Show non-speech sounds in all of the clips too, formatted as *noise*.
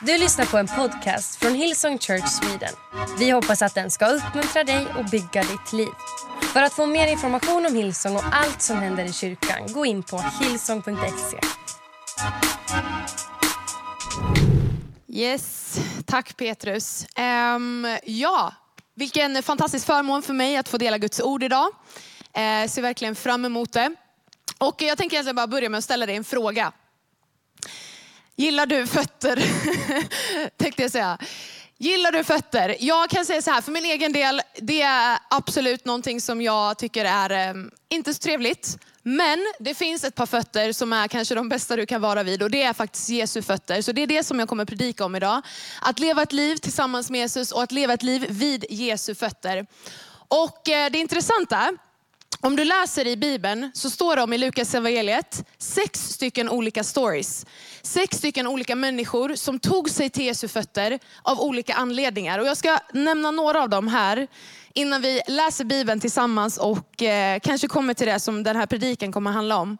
Du lyssnar på en podcast från Hillsong Church Sweden. Vi hoppas att den ska uppmuntra dig och bygga ditt liv. För att få mer information om Hillsong och allt som händer i kyrkan, gå in på hillsong.se. Yes, tack Petrus. Um, ja, vilken fantastisk förmån för mig att få dela Guds ord idag. Uh, ser verkligen fram emot det. Och jag tänker egentligen bara börja med att ställa dig en fråga. Gillar du fötter? *laughs* Tänkte jag säga. Gillar du fötter? Jag kan säga så här, för min egen del, det är absolut någonting som jag tycker är um, inte så trevligt. Men det finns ett par fötter som är kanske de bästa du kan vara vid och det är faktiskt Jesu fötter. Så det är det som jag kommer predika om idag. Att leva ett liv tillsammans med Jesus och att leva ett liv vid Jesu fötter. Och eh, det intressanta om du läser i Bibeln så står det om i Lukas evangeliet sex stycken olika stories. Sex stycken olika människor som tog sig till Jesu fötter av olika anledningar. Och jag ska nämna några av dem här innan vi läser Bibeln tillsammans och eh, kanske kommer till det som den här predikan kommer handla om.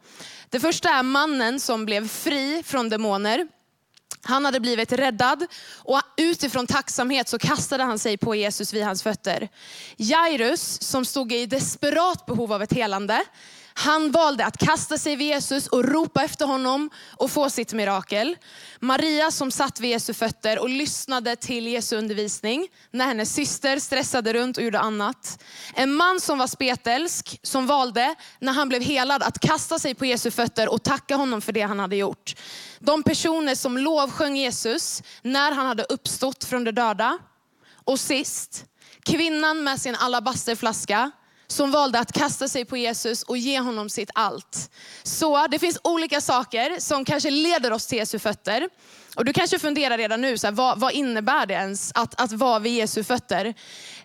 Det första är mannen som blev fri från demoner. Han hade blivit räddad och utifrån tacksamhet så kastade han sig på Jesus vid hans fötter. Jairus som stod i desperat behov av ett helande, han valde att kasta sig vid Jesus och ropa efter honom och få sitt mirakel. Maria som satt vid Jesu fötter och lyssnade till Jesu undervisning när hennes syster stressade runt och gjorde annat. En man som var spetälsk som valde när han blev helad att kasta sig på Jesu fötter och tacka honom för det han hade gjort. De personer som lovsjöng Jesus när han hade uppstått från de döda. Och sist, kvinnan med sin alabasterflaska som valde att kasta sig på Jesus och ge honom sitt allt. Så det finns olika saker som kanske leder oss till Jesu fötter. Och du kanske funderar redan nu, så här, vad, vad, innebär det ens att, att vara vid Jesu fötter?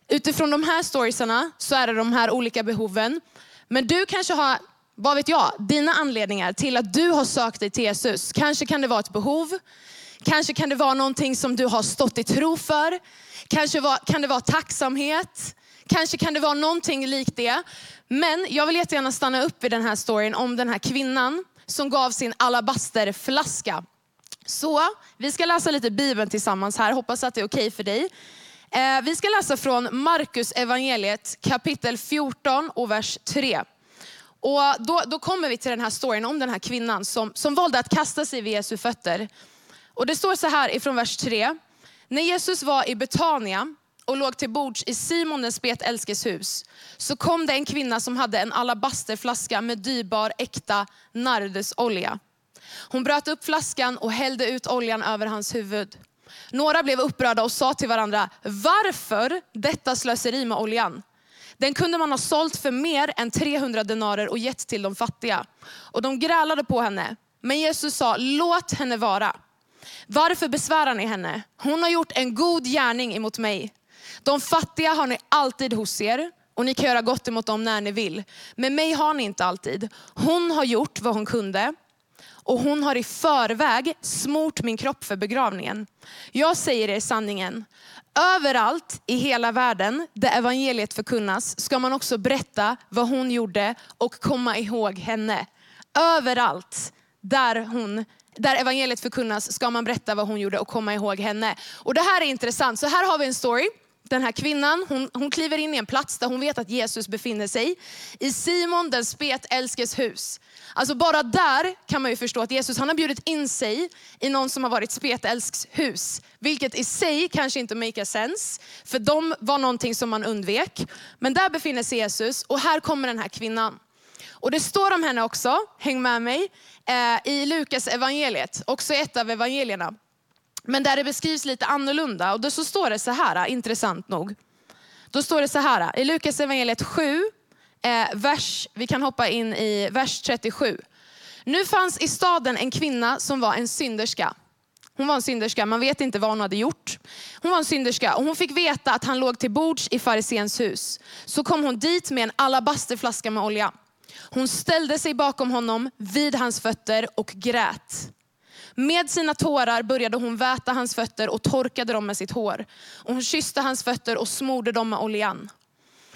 Utifrån de här storiesarna så är det de här olika behoven. Men du kanske har, vad vet jag, dina anledningar till att du har sökt dig till Jesus. Kanske kan det vara ett behov, kanske kan det vara någonting som du har stått i tro för. Kanske var, kan det vara tacksamhet. Kanske kan det vara någonting likt det. Men jag vill jättegärna stanna upp vid den här storyn om den här kvinnan som gav sin alabasterflaska. Så vi ska läsa lite Bibeln tillsammans här, hoppas att det är okej okay för dig. Eh, vi ska läsa från Markus evangeliet kapitel 14 och vers 3. Och då, då kommer vi till den här storyn om den här kvinnan som, som valde att kasta sig vid Jesu fötter. Och det står så här ifrån vers 3. När Jesus var i Betania och låg till bords i Simon den spetälskes hus, så kom det en kvinna som hade en alabasterflaska med dyrbar äkta nardusolja. Hon bröt upp flaskan och hällde ut oljan över hans huvud. Några blev upprörda och sa till varandra, varför detta slöseri med oljan? Den kunde man ha sålt för mer än 300 denarer och gett till de fattiga. Och de grälade på henne. Men Jesus sa, låt henne vara. Varför besvärar ni henne? Hon har gjort en god gärning emot mig. De fattiga har ni alltid hos er och ni kan göra gott emot dem när ni vill. Men mig har ni inte alltid. Hon har gjort vad hon kunde och hon har i förväg smort min kropp för begravningen. Jag säger er sanningen. Överallt i hela världen där evangeliet förkunnas ska man också berätta vad hon gjorde och komma ihåg henne. Överallt där, hon, där evangeliet förkunnas ska man berätta vad hon gjorde och komma ihåg henne. Och Det här är intressant. Så här har vi en story den här kvinnan, hon, hon kliver in i en plats där hon vet att Jesus befinner sig. I Simon den spetälskes hus. Alltså bara där kan man ju förstå att Jesus han har bjudit in sig i någon som har varit spetälsks hus. Vilket i sig kanske inte make sense, för de var någonting som man undvek. Men där befinner sig Jesus och här kommer den här kvinnan. Och det står om henne också, häng med mig, eh, i Lukas evangeliet, också ett av evangelierna. Men där det beskrivs lite annorlunda. Och då så står det så här, intressant nog. Då står det så här, i Lukas evangeliet 7, eh, vers, vi kan hoppa in i vers 37. Nu fanns i staden en kvinna som var en synderska. Hon var en synderska, man vet inte vad hon hade gjort. Hon var en synderska och hon fick veta att han låg till bords i farisens hus. Så kom hon dit med en alabasterflaska med olja. Hon ställde sig bakom honom vid hans fötter och grät. Med sina tårar började hon väta hans fötter och torkade dem med sitt hår. Och hon kysste hans fötter och smorde dem med oljan.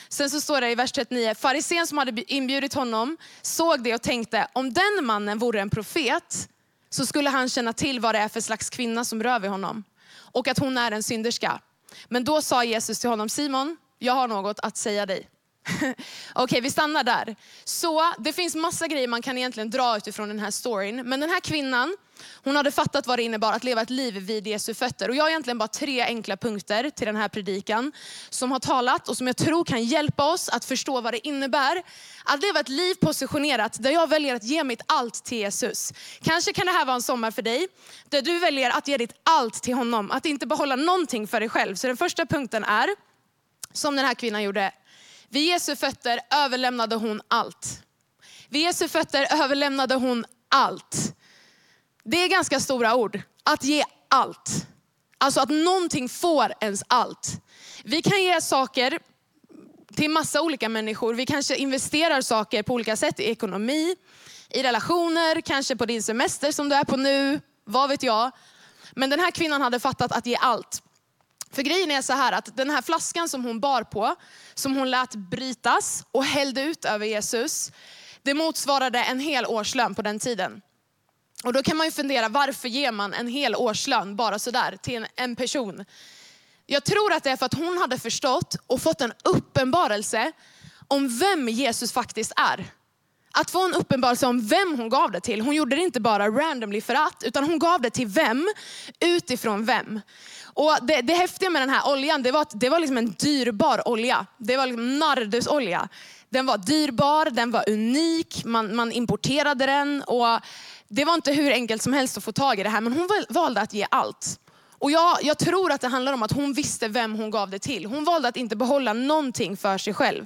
Sen så står det i vers 39, farisén som hade inbjudit honom såg det och tänkte, om den mannen vore en profet så skulle han känna till vad det är för slags kvinna som rör vid honom. Och att hon är en synderska. Men då sa Jesus till honom, Simon, jag har något att säga dig. *laughs* Okej, okay, vi stannar där. Så det finns massa grejer man kan egentligen dra utifrån den här storyn. Men den här kvinnan, hon hade fattat vad det innebar att leva ett liv vid Jesu fötter. Och jag har egentligen bara tre enkla punkter till den här predikan som har talat och som jag tror kan hjälpa oss att förstå vad det innebär att leva ett liv positionerat där jag väljer att ge mitt allt till Jesus. Kanske kan det här vara en sommar för dig där du väljer att ge ditt allt till honom, att inte behålla någonting för dig själv. Så den första punkten är, som den här kvinnan gjorde, vid Jesu fötter överlämnade hon allt. Vid Jesu fötter överlämnade hon allt. Det är ganska stora ord. Att ge allt. Alltså att någonting får ens allt. Vi kan ge saker till massa olika människor. Vi kanske investerar saker på olika sätt i ekonomi, i relationer, kanske på din semester som du är på nu, vad vet jag. Men den här kvinnan hade fattat att ge allt. För grejen är så här att den här flaskan som hon bar på, som hon lät brytas och hällde ut över Jesus, det motsvarade en hel årslön på den tiden. Och då kan man ju fundera, varför ger man en hel årslön bara sådär till en, en person? Jag tror att det är för att hon hade förstått och fått en uppenbarelse om vem Jesus faktiskt är. Att få en uppenbarelse om vem hon gav det till. Hon gjorde det inte bara randomly för att, utan hon gav det till vem, utifrån vem. Och det, det häftiga med den här oljan, det var att det var liksom en dyrbar olja. Det var liksom nardusolja. Den var dyrbar, den var unik, man, man importerade den. Och det var inte hur enkelt som helst att få tag i det här, men hon valde att ge allt. Och jag, jag tror att det handlar om att hon visste vem hon gav det till. Hon valde att inte behålla någonting för sig själv.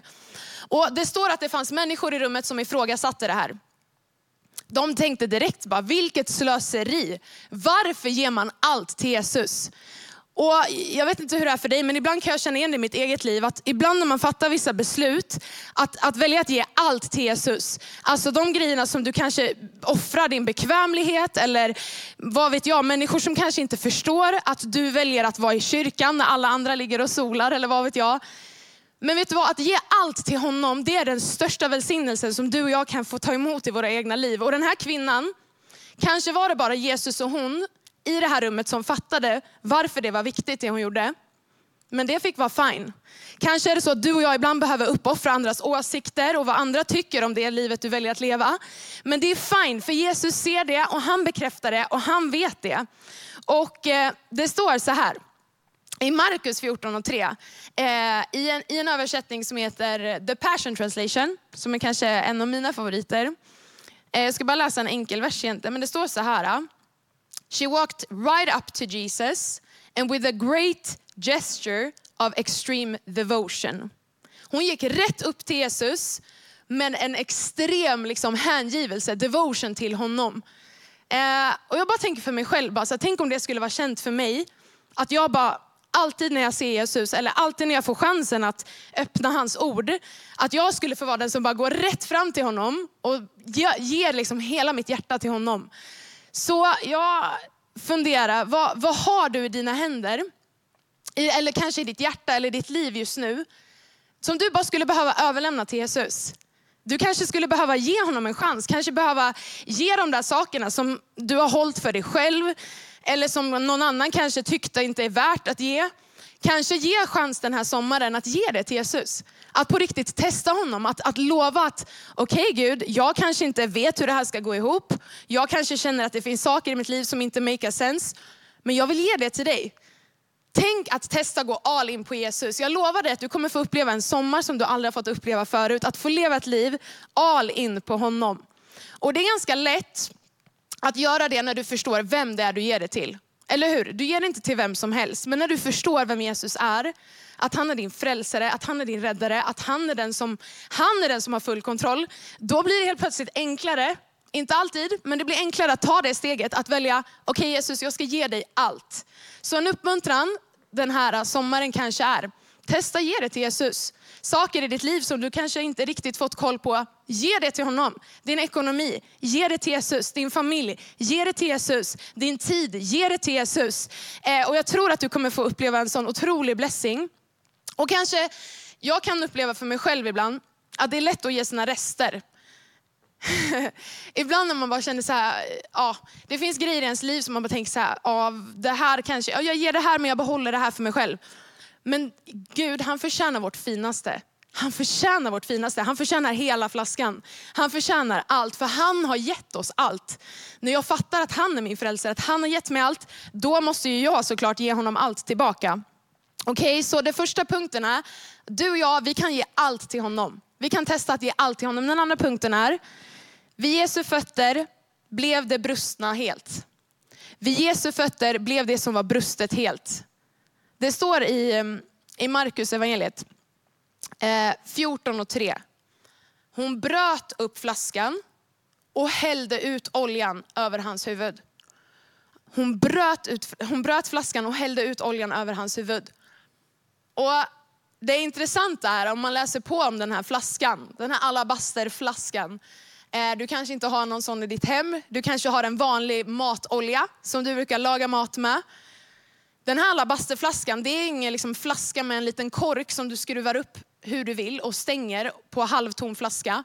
Och Det står att det fanns människor i rummet som ifrågasatte det här. De tänkte direkt bara, vilket slöseri. Varför ger man allt till Jesus? Och jag vet inte hur det är för dig, men ibland kan jag känna igen det i mitt eget liv. Att ibland när man fattar vissa beslut, att, att välja att ge allt till Jesus. Alltså de grejerna som du kanske offrar din bekvämlighet eller vad vet jag, människor som kanske inte förstår att du väljer att vara i kyrkan när alla andra ligger och solar eller vad vet jag. Men vet du vad, att ge allt till honom, det är den största välsignelsen som du och jag kan få ta emot i våra egna liv. Och den här kvinnan, kanske var det bara Jesus och hon i det här rummet som fattade varför det var viktigt det hon gjorde. Men det fick vara fine. Kanske är det så att du och jag ibland behöver uppoffra andras åsikter och vad andra tycker om det livet du väljer att leva. Men det är fine, för Jesus ser det och han bekräftar det och han vet det. Och eh, det står så här. I Markus 14 och 3, eh, i, en, i en översättning som heter The Passion Translation, som är kanske en av mina favoriter. Eh, jag ska bara läsa en enkel vers egentligen, men det står så här. She walked right up to Jesus and with a great gesture of extreme devotion. Hon gick rätt upp till Jesus med en extrem liksom, hängivelse, devotion till honom. Eh, och jag bara tänker för mig själv, bara, så tänk om det skulle vara känt för mig, att jag bara alltid när jag ser Jesus, eller alltid när jag får chansen att öppna hans ord, att jag skulle få vara den som bara går rätt fram till honom och ger liksom hela mitt hjärta till honom. Så jag funderar, vad, vad har du i dina händer? eller kanske i ditt hjärta eller ditt liv just nu, som du bara skulle behöva överlämna till Jesus. Du kanske skulle behöva ge honom en chans, kanske behöva ge de där sakerna som du har hållit för dig själv, eller som någon annan kanske tyckte inte är värt att ge. Kanske ge chans den här sommaren att ge det till Jesus. Att på riktigt testa honom, att, att lova att okej okay, Gud, jag kanske inte vet hur det här ska gå ihop. Jag kanske känner att det finns saker i mitt liv som inte make sense. Men jag vill ge det till dig. Tänk att testa gå all in på Jesus. Jag lovar dig att du kommer få uppleva en sommar som du aldrig har fått uppleva förut. Att få leva ett liv all in på honom. Och det är ganska lätt att göra det när du förstår vem det är du ger det till. Eller hur? Du ger det inte till vem som helst. Men när du förstår vem Jesus är, att han är din frälsare, att han är din räddare, att han är den som, han är den som har full kontroll. Då blir det helt plötsligt enklare, inte alltid, men det blir enklare att ta det steget, att välja, okej okay, Jesus, jag ska ge dig allt. Så en uppmuntran den här sommaren kanske är, testa ge det till Jesus. Saker i ditt liv som du kanske inte riktigt fått koll på, ge det till honom. Din ekonomi, ge det till Jesus. Din familj, ge det till Jesus. Din tid, ge det till Jesus. Eh, och jag tror att du kommer få uppleva en sån otrolig blessing. Och kanske, jag kan uppleva för mig själv ibland, att det är lätt att ge sina rester. *laughs* ibland när man bara känner så här, ja, det finns grejer i ens liv som man bara tänker så här, ja, det här kanske, ja, jag ger det här men jag behåller det här för mig själv. Men Gud, han förtjänar vårt finaste. Han förtjänar vårt finaste. Han förtjänar hela flaskan. Han förtjänar allt, för han har gett oss allt. När jag fattar att han är min frälsare, att han har gett mig allt, då måste ju jag såklart ge honom allt tillbaka. Okej, okay, så det första punkten är, du och jag, vi kan ge allt till honom. Vi kan testa att ge allt till honom. Den andra punkten är, vid Jesu fötter blev det brustna helt. Vid Jesu fötter blev det som var brustet helt. Det står i, ehm, i Markus evangeliet eh, 14 och 3. Hon bröt upp flaskan och hällde ut oljan över hans huvud. Hon bröt, ut, hon bröt flaskan och hällde ut oljan över hans huvud. Och det intressanta är om man läser på om den här flaskan, den här alabasterflaskan. Eh, du kanske inte har någon sån i ditt hem. Du kanske har en vanlig matolja som du brukar laga mat med. Den här alabasterflaskan, det är ingen liksom flaska med en liten kork som du skruvar upp hur du vill och stänger på halvtom flaska.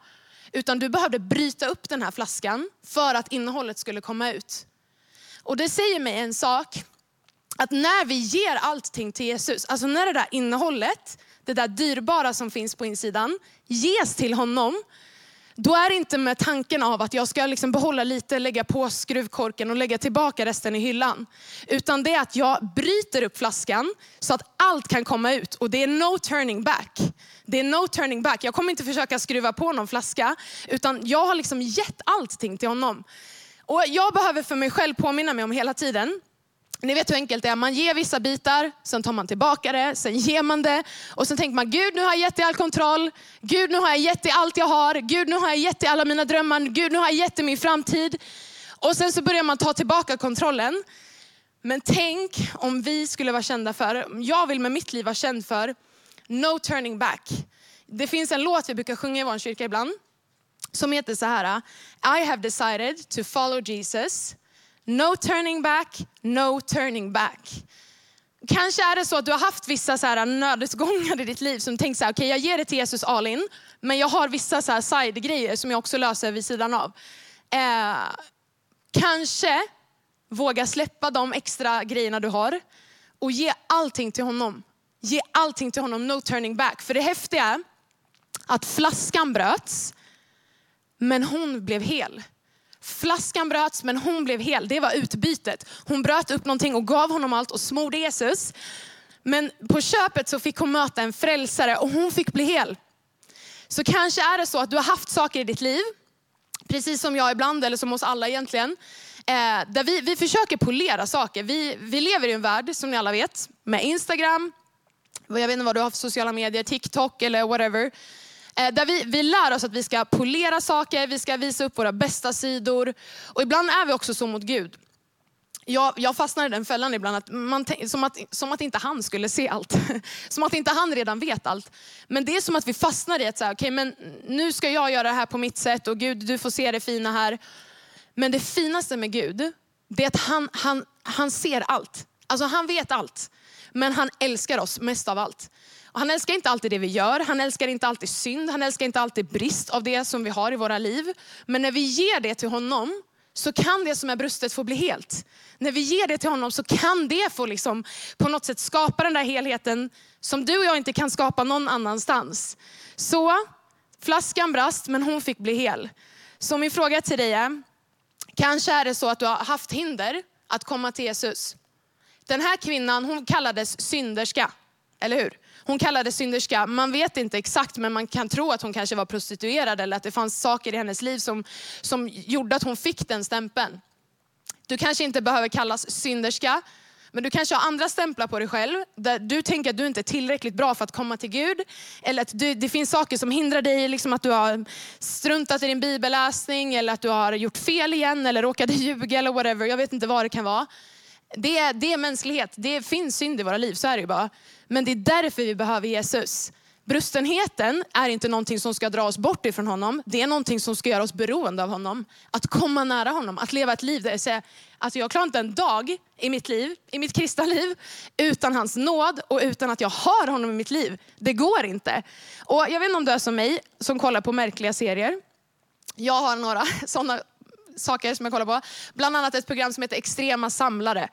Utan du behövde bryta upp den här flaskan för att innehållet skulle komma ut. Och det säger mig en sak, att när vi ger allting till Jesus, alltså när det där innehållet, det där dyrbara som finns på insidan, ges till honom, då är det inte med tanken av att jag ska liksom behålla lite, lägga på skruvkorken och lägga tillbaka resten i hyllan. Utan det är att jag bryter upp flaskan så att allt kan komma ut. Och det är no turning back. Det är no turning back. Jag kommer inte försöka skruva på någon flaska, utan jag har liksom gett allting till honom. Och jag behöver för mig själv påminna mig om hela tiden, ni vet hur enkelt det är, man ger vissa bitar, sen tar man tillbaka det, sen ger man det. Och sen tänker man, Gud nu har jag gett dig all kontroll. Gud nu har jag gett dig allt jag har. Gud nu har jag gett dig alla mina drömmar. Gud nu har jag gett dig min framtid. Och sen så börjar man ta tillbaka kontrollen. Men tänk om vi skulle vara kända för, jag vill med mitt liv vara känd för, no turning back. Det finns en låt vi brukar sjunga i vår kyrka ibland, som heter så här, I have decided to follow Jesus No turning back, no turning back. Kanske är det så att du har haft vissa så här nödutgångar i ditt liv som tänker så här, okay, jag ger det till Jesus all in, men jag har vissa så här side-grejer som jag också löser vid sidan av. Eh, kanske våga släppa de extra grejerna du har och ge allting till honom. Ge allting till honom, no turning back. För det häftiga är att flaskan bröts, men hon blev hel. Flaskan bröts men hon blev hel. Det var utbytet. Hon bröt upp någonting och gav honom allt och smorde Jesus. Men på köpet så fick hon möta en frälsare och hon fick bli hel. Så kanske är det så att du har haft saker i ditt liv, precis som jag ibland, eller som oss alla egentligen, eh, där vi, vi försöker polera saker. Vi, vi lever i en värld, som ni alla vet, med Instagram, jag vet inte vad du har för sociala medier, TikTok eller whatever. Eh, där vi, vi lär oss att vi ska polera saker, vi ska visa upp våra bästa sidor. Och ibland är vi också så mot Gud. Jag, jag fastnar i den fällan ibland, att man, som, att, som att inte han skulle se allt. *laughs* Som att inte han redan vet allt. Men det är som att vi fastnar i att säga, okay, men nu ska jag göra det här på mitt sätt och Gud du får se det fina här. Men det finaste med Gud, det är att han, han, han ser allt. Alltså han vet allt. Men han älskar oss mest av allt. Och han älskar inte alltid det vi gör, han älskar inte alltid synd, han älskar inte alltid brist av det som vi har i våra liv. Men när vi ger det till honom så kan det som är brustet få bli helt. När vi ger det till honom så kan det få liksom, på något sätt skapa den där helheten som du och jag inte kan skapa någon annanstans. Så flaskan brast men hon fick bli hel. Så min fråga till dig är, kanske är det så att du har haft hinder att komma till Jesus. Den här kvinnan hon kallades synderska, eller hur? Hon kallades synderska. Man vet inte exakt, men man kan tro att hon kanske var prostituerad eller att det fanns saker i hennes liv som, som gjorde att hon fick den stämpeln. Du kanske inte behöver kallas synderska, men du kanske har andra stämplar på dig själv, där du tänker att du inte är tillräckligt bra för att komma till Gud. Eller att du, det finns saker som hindrar dig, liksom att du har struntat i din bibelläsning, eller att du har gjort fel igen, eller råkade *laughs* ljuga eller whatever. Jag vet inte vad det kan vara. Det är, det är mänsklighet, det finns synd i våra liv, så är det ju bara. Men det är därför vi behöver Jesus. Brustenheten är inte någonting som ska dra oss bort ifrån honom. Det är någonting som ska göra oss beroende av honom. Att komma nära honom, att leva ett liv där jag säger att jag klarar inte en dag i mitt liv, i mitt kristna liv, utan hans nåd och utan att jag har honom i mitt liv. Det går inte. Och jag vet inte om du är som mig, som kollar på märkliga serier. Jag har några *laughs* sådana saker som jag kollar på. Bland annat ett program som heter Extrema samlare.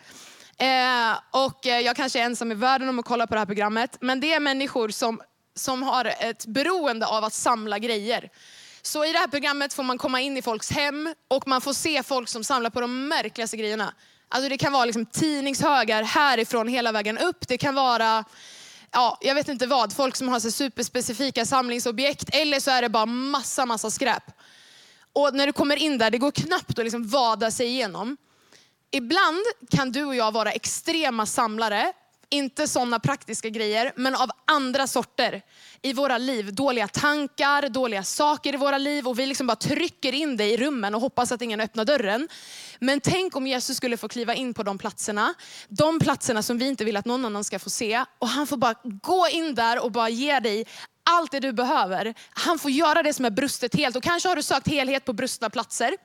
Eh, och eh, jag kanske är ensam i världen om att kolla på det här programmet. Men det är människor som, som har ett beroende av att samla grejer. Så i det här programmet får man komma in i folks hem och man får se folk som samlar på de märkligaste grejerna. Alltså det kan vara liksom tidningshögar härifrån hela vägen upp. Det kan vara ja, jag vet inte vad, folk som har så superspecifika samlingsobjekt eller så är det bara massa, massa skräp. Och när du kommer in där, det går knappt att liksom vada sig igenom. Ibland kan du och jag vara extrema samlare, inte sådana praktiska grejer, men av andra sorter i våra liv. Dåliga tankar, dåliga saker i våra liv och vi liksom bara trycker in det i rummen och hoppas att ingen öppnar dörren. Men tänk om Jesus skulle få kliva in på de platserna, de platserna som vi inte vill att någon annan ska få se och han får bara gå in där och bara ge dig allt det du behöver. Han får göra det som är brustet helt och kanske har du sökt helhet på brustna platser.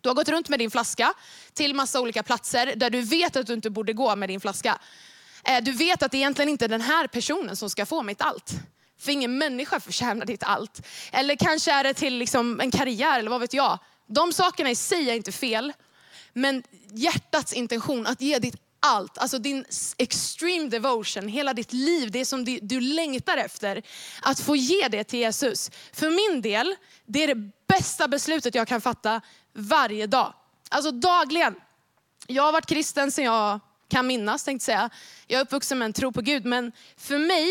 Du har gått runt med din flaska till massa olika platser där du vet att du inte borde gå med din flaska. Eh, du vet att det egentligen inte är den här personen som ska få mitt allt. För ingen människa förtjänar ditt allt. Eller kanske är det till liksom en karriär eller vad vet jag. De sakerna i sig är inte fel. Men hjärtats intention att ge ditt allt, alltså din extreme devotion, hela ditt liv, det som du, du längtar efter. Att få ge det till Jesus. För min del, det är det bästa beslutet jag kan fatta varje dag. Alltså dagligen. Jag har varit kristen sedan jag kan minnas, tänkte säga. Jag är uppvuxen med en tro på Gud, men för mig,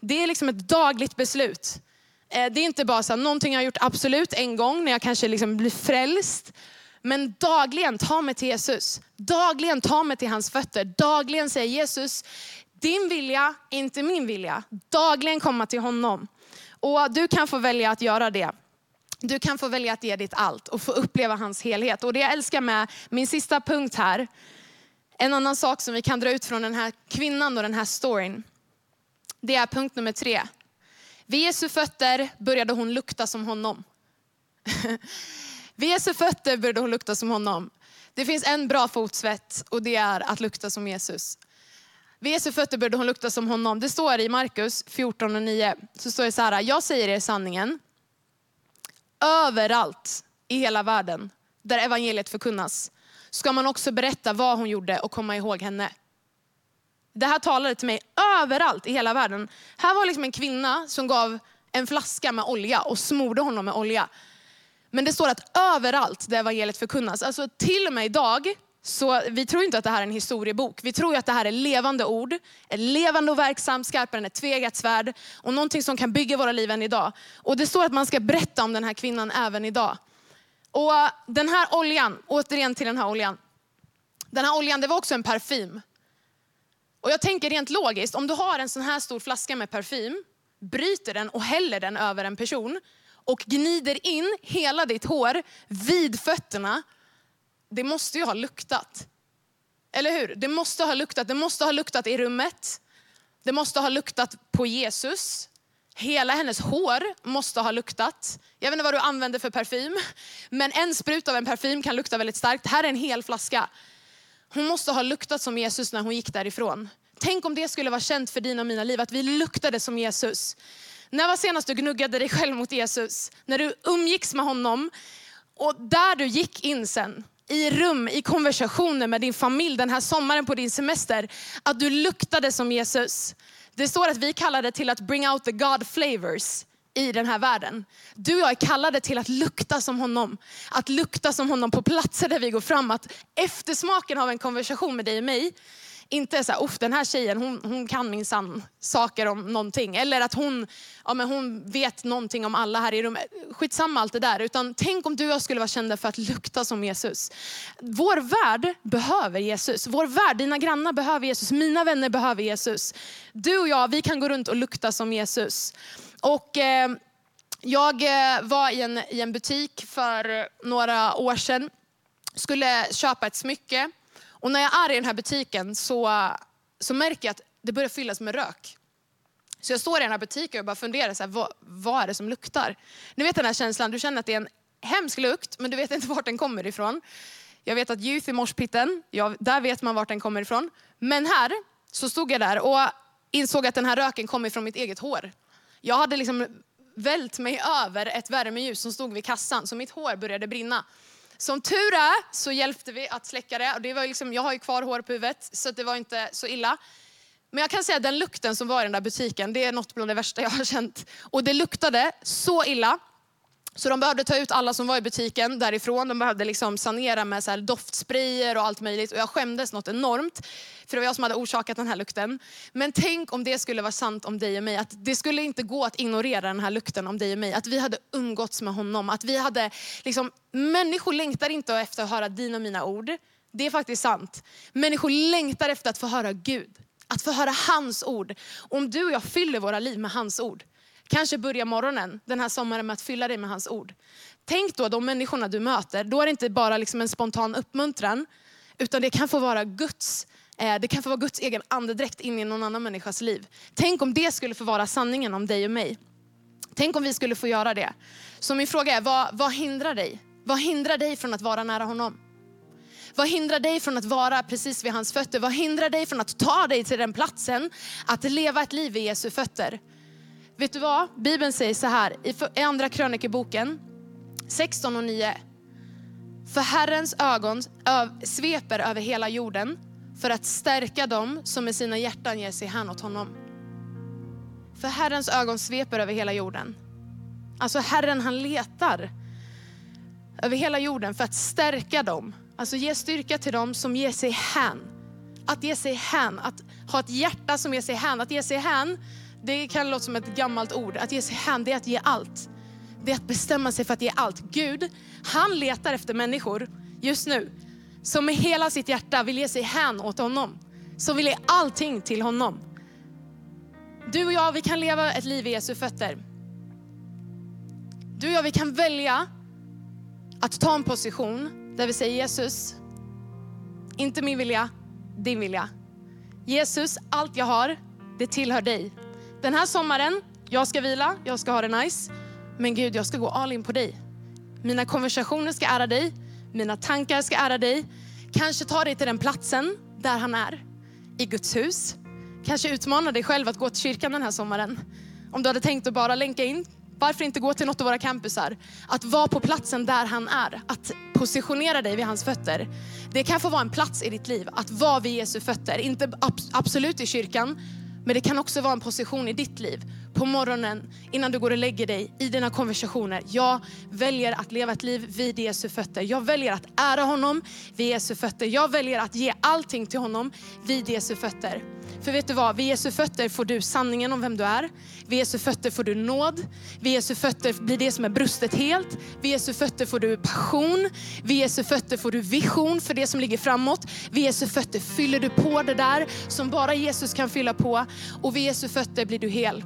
det är liksom ett dagligt beslut. Eh, det är inte bara så här, någonting jag har gjort absolut en gång när jag kanske liksom blir frälst. Men dagligen ta mig till Jesus. Dagligen ta mig till hans fötter. Dagligen säga Jesus, din vilja, inte min vilja. Dagligen komma till honom. Och du kan få välja att göra det. Du kan få välja att ge ditt allt och få uppleva hans helhet. Och det jag älskar med min sista punkt här, en annan sak som vi kan dra ut från den här kvinnan och den här storyn, det är punkt nummer tre. Vid Jesu fötter började hon lukta som honom. *laughs* Vid Jesu fötter började hon lukta som honom. Det finns en bra fotsvett och det är att lukta som Jesus. Vid Jesu fötter började hon lukta som honom. Det står i Markus 14 och 9. Så står det så här, jag säger er sanningen. Överallt i hela världen där evangeliet förkunnas ska man också berätta vad hon gjorde och komma ihåg henne. Det här talade till mig överallt i hela världen. Här var liksom en kvinna som gav en flaska med olja och smorde honom med olja. Men det står att överallt där evangeliet förkunnas, alltså till och med idag, så vi tror inte att det här är en historiebok. Vi tror att det här är levande ord, är levande och verksamt, skarpare än ett tvegat svärd och någonting som kan bygga våra liv än idag. Och det står att man ska berätta om den här kvinnan även idag. Och den här oljan, återigen till den här oljan. Den här oljan, det var också en parfym. Och jag tänker rent logiskt, om du har en sån här stor flaska med parfym, bryter den och häller den över en person och gnider in hela ditt hår vid fötterna, det måste ju ha luktat. Eller hur? Det måste ha luktat. Det måste ha luktat i rummet. Det måste ha luktat på Jesus. Hela hennes hår måste ha luktat. Jag vet inte vad du använder för parfym, men en sprut av en parfym kan lukta väldigt starkt. Här är en hel flaska. Hon måste ha luktat som Jesus när hon gick därifrån. Tänk om det skulle vara känt för dina och mina liv, att vi luktade som Jesus. När var senast du gnuggade dig själv mot Jesus? När du umgicks med honom och där du gick in sen, i rum, i konversationer med din familj den här sommaren på din semester, att du luktade som Jesus. Det står att vi kallade till att bring out the God flavors i den här världen. Du och jag är kallade till att lukta som honom. Att lukta som honom på platser där vi går fram. Att eftersmaken av en konversation med dig och mig inte så här, den här tjejen hon, hon kan minsann saker om någonting. Eller att hon, ja, men hon vet någonting om alla här i rummet. Skitsamma allt det där. Utan tänk om du och jag skulle vara kända för att lukta som Jesus. Vår värld behöver Jesus. Vår värld, dina grannar behöver Jesus. Mina vänner behöver Jesus. Du och jag, vi kan gå runt och lukta som Jesus. Och... Eh, jag eh, var i en, i en butik för några år sedan. Skulle köpa ett smycke och när jag är i den här butiken så, så märker jag att det börjar fyllas med rök. Så jag står i den här butiken och bara funderar, så här, vad, vad är det som luktar? Ni vet den här känslan, du känner att det är en hemsk lukt, men du vet inte vart den kommer ifrån. Jag vet att youth i morspitten, ja, där vet man vart den kommer ifrån. Men här så stod jag där och insåg att den här röken kom ifrån mitt eget hår. Jag hade liksom vält mig över ett värmeljus som stod vid kassan, så mitt hår började brinna. Som tur är så hjälpte vi att släcka det. Och det var liksom, jag har ju kvar hår på huvudet, så det var inte så illa. Men jag kan säga att den lukten som var i den där butiken, det är något bland det värsta jag har känt. Och det luktade så illa så de behövde ta ut alla som var i butiken därifrån. De behövde liksom sanera med så här doftsprayer och allt möjligt. Och jag skämdes något enormt. För det var jag som hade orsakat den här lukten. Men tänk om det skulle vara sant om dig och mig. Att det skulle inte gå att ignorera den här lukten om dig och mig. Att vi hade umgåtts med honom. Att vi hade, liksom, människor längtar inte efter att höra dina och mina ord. Det är faktiskt sant. Människor längtar efter att få höra Gud. Att få höra hans ord. Om du och jag fyller våra liv med hans ord Kanske börja morgonen den här sommaren med att fylla dig med hans ord. Tänk då de människorna du möter, då är det inte bara liksom en spontan uppmuntran, utan det kan få vara Guds eh, det kan få vara Guds egen andedräkt in i någon annan människas liv. Tänk om det skulle få vara sanningen om dig och mig. Tänk om vi skulle få göra det. Så min fråga är, vad, vad hindrar dig? Vad hindrar dig från att vara nära honom? Vad hindrar dig från att vara precis vid hans fötter? Vad hindrar dig från att ta dig till den platsen, att leva ett liv vid Jesu fötter? Vet du vad? Bibeln säger så här i andra krönikeboken 16 och 9. För Herrens ögon sveper över hela jorden för att stärka dem som med sina hjärtan ger sig hän åt honom. För Herrens ögon sveper över hela jorden. Alltså Herren han letar över hela jorden för att stärka dem. Alltså ge styrka till dem som ger sig hän. Att ge sig hän, att ha ett hjärta som ger sig hän. Att ge sig hän det kan låta som ett gammalt ord. Att ge sig hän, det är att ge allt. Det är att bestämma sig för att ge allt. Gud, han letar efter människor just nu som med hela sitt hjärta vill ge sig hän åt honom. Som vill ge allting till honom. Du och jag, vi kan leva ett liv i Jesu fötter. Du och jag, vi kan välja att ta en position där vi säger Jesus, inte min vilja, din vilja. Jesus, allt jag har, det tillhör dig. Den här sommaren, jag ska vila, jag ska ha det nice. Men Gud, jag ska gå all in på dig. Mina konversationer ska ära dig, mina tankar ska ära dig. Kanske ta dig till den platsen där han är, i Guds hus. Kanske utmana dig själv att gå till kyrkan den här sommaren. Om du hade tänkt att bara länka in, varför inte gå till något av våra campusar? Att vara på platsen där han är, att positionera dig vid hans fötter. Det kan få vara en plats i ditt liv, att vara vid Jesu fötter. Inte absolut i kyrkan, men det kan också vara en position i ditt liv. På morgonen, innan du går och lägger dig, i dina konversationer. Jag väljer att leva ett liv vid Jesu fötter. Jag väljer att ära honom vid Jesu fötter. Jag väljer att ge allting till honom vid Jesu fötter. För vet du vad, vid Jesu fötter får du sanningen om vem du är. Vid Jesu fötter får du nåd. Vid Jesu fötter blir det som är brustet helt. Vid Jesu fötter får du passion. Vid Jesu fötter får du vision för det som ligger framåt. Vid Jesu fötter fyller du på det där som bara Jesus kan fylla på. Och vid Jesu fötter blir du hel.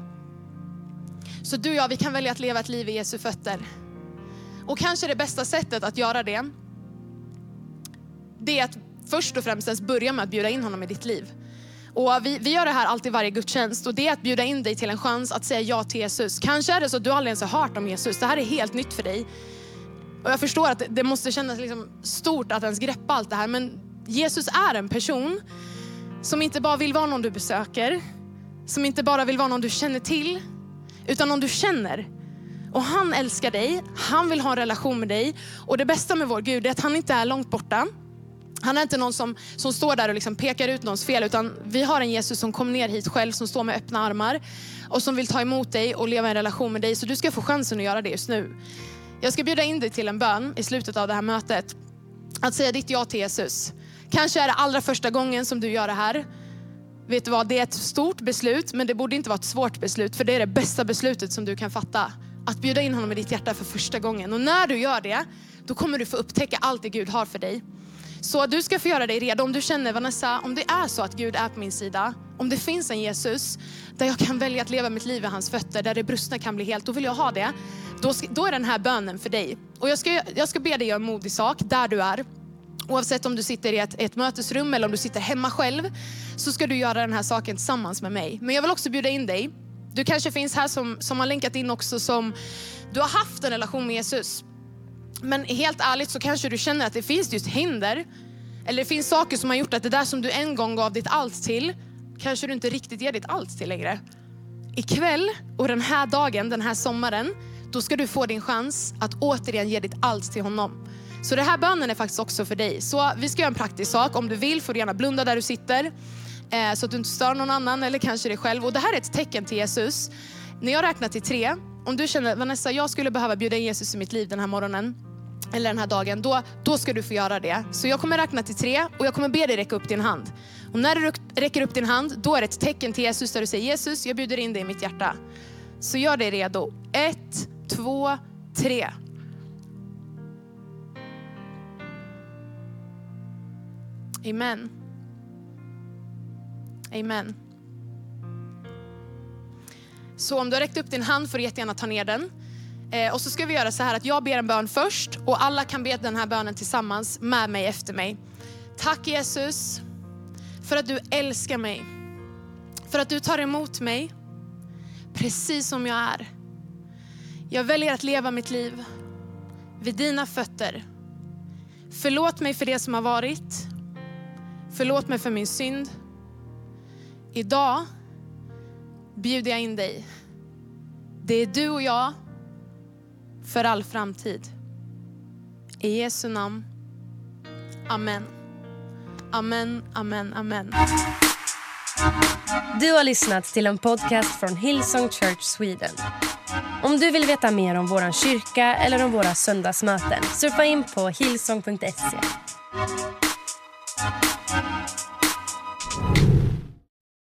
Så du och jag, vi kan välja att leva ett liv i Jesu fötter. Och kanske det bästa sättet att göra det, det är att först och främst börja med att bjuda in honom i ditt liv. Och vi, vi gör det här alltid varje gudstjänst och det är att bjuda in dig till en chans att säga ja till Jesus. Kanske är det så att du aldrig ens har hört om Jesus. Det här är helt nytt för dig. Och jag förstår att det måste kännas liksom stort att ens greppa allt det här. Men Jesus är en person som inte bara vill vara någon du besöker, som inte bara vill vara någon du känner till, utan någon du känner. Och han älskar dig, han vill ha en relation med dig. Och det bästa med vår Gud är att han inte är långt borta. Han är inte någon som, som står där och liksom pekar ut någons fel, utan vi har en Jesus som kom ner hit själv, som står med öppna armar och som vill ta emot dig och leva i en relation med dig. Så du ska få chansen att göra det just nu. Jag ska bjuda in dig till en bön i slutet av det här mötet. Att säga ditt ja till Jesus. Kanske är det allra första gången som du gör det här. Vet du vad, det är ett stort beslut, men det borde inte vara ett svårt beslut, för det är det bästa beslutet som du kan fatta. Att bjuda in honom i ditt hjärta för första gången. Och när du gör det, då kommer du få upptäcka allt det Gud har för dig. Så du ska få göra dig redo. Om du känner Vanessa, om det är så att Gud är på min sida, om det finns en Jesus där jag kan välja att leva mitt liv vid hans fötter, där det brustna kan bli helt, då vill jag ha det. Då, ska, då är den här bönen för dig. Och jag ska, jag ska be dig göra en modig sak där du är. Oavsett om du sitter i ett, ett mötesrum eller om du sitter hemma själv, så ska du göra den här saken tillsammans med mig. Men jag vill också bjuda in dig. Du kanske finns här som, som har länkat in också som du har haft en relation med Jesus. Men helt ärligt så kanske du känner att det finns just hinder. Eller det finns saker som har gjort att det där som du en gång gav ditt allt till, kanske du inte riktigt ger ditt allt till längre. ikväll och den här dagen, den här sommaren, då ska du få din chans att återigen ge ditt allt till honom. Så det här bönen är faktiskt också för dig. Så vi ska göra en praktisk sak. Om du vill får du gärna blunda där du sitter. Eh, så att du inte stör någon annan eller kanske dig själv. Och det här är ett tecken till Jesus. När jag räknar till tre, om du känner Vanessa, jag skulle behöva bjuda in Jesus i mitt liv den här morgonen eller den här dagen, då, då ska du få göra det. Så jag kommer räkna till tre och jag kommer be dig räcka upp din hand. Och när du räcker upp din hand, då är det ett tecken till Jesus där du säger Jesus, jag bjuder in dig i mitt hjärta. Så gör dig redo. Ett, två, tre. Amen. Amen. Så om du har räckt upp din hand får du jättegärna ta ner den. Eh, och så ska vi göra så här att jag ber en bön först och alla kan be den här bönen tillsammans med mig efter mig. Tack Jesus för att du älskar mig. För att du tar emot mig precis som jag är. Jag väljer att leva mitt liv vid dina fötter. Förlåt mig för det som har varit. Förlåt mig för min synd. Idag bjuder jag in dig. Det är du och jag för all framtid. I Jesu namn. Amen. Amen, amen, amen. Du har lyssnat till en podcast från Hillsong Church Sweden. Om du vill veta mer om vår kyrka eller om våra söndagsmöten surfa in på hillsong.se.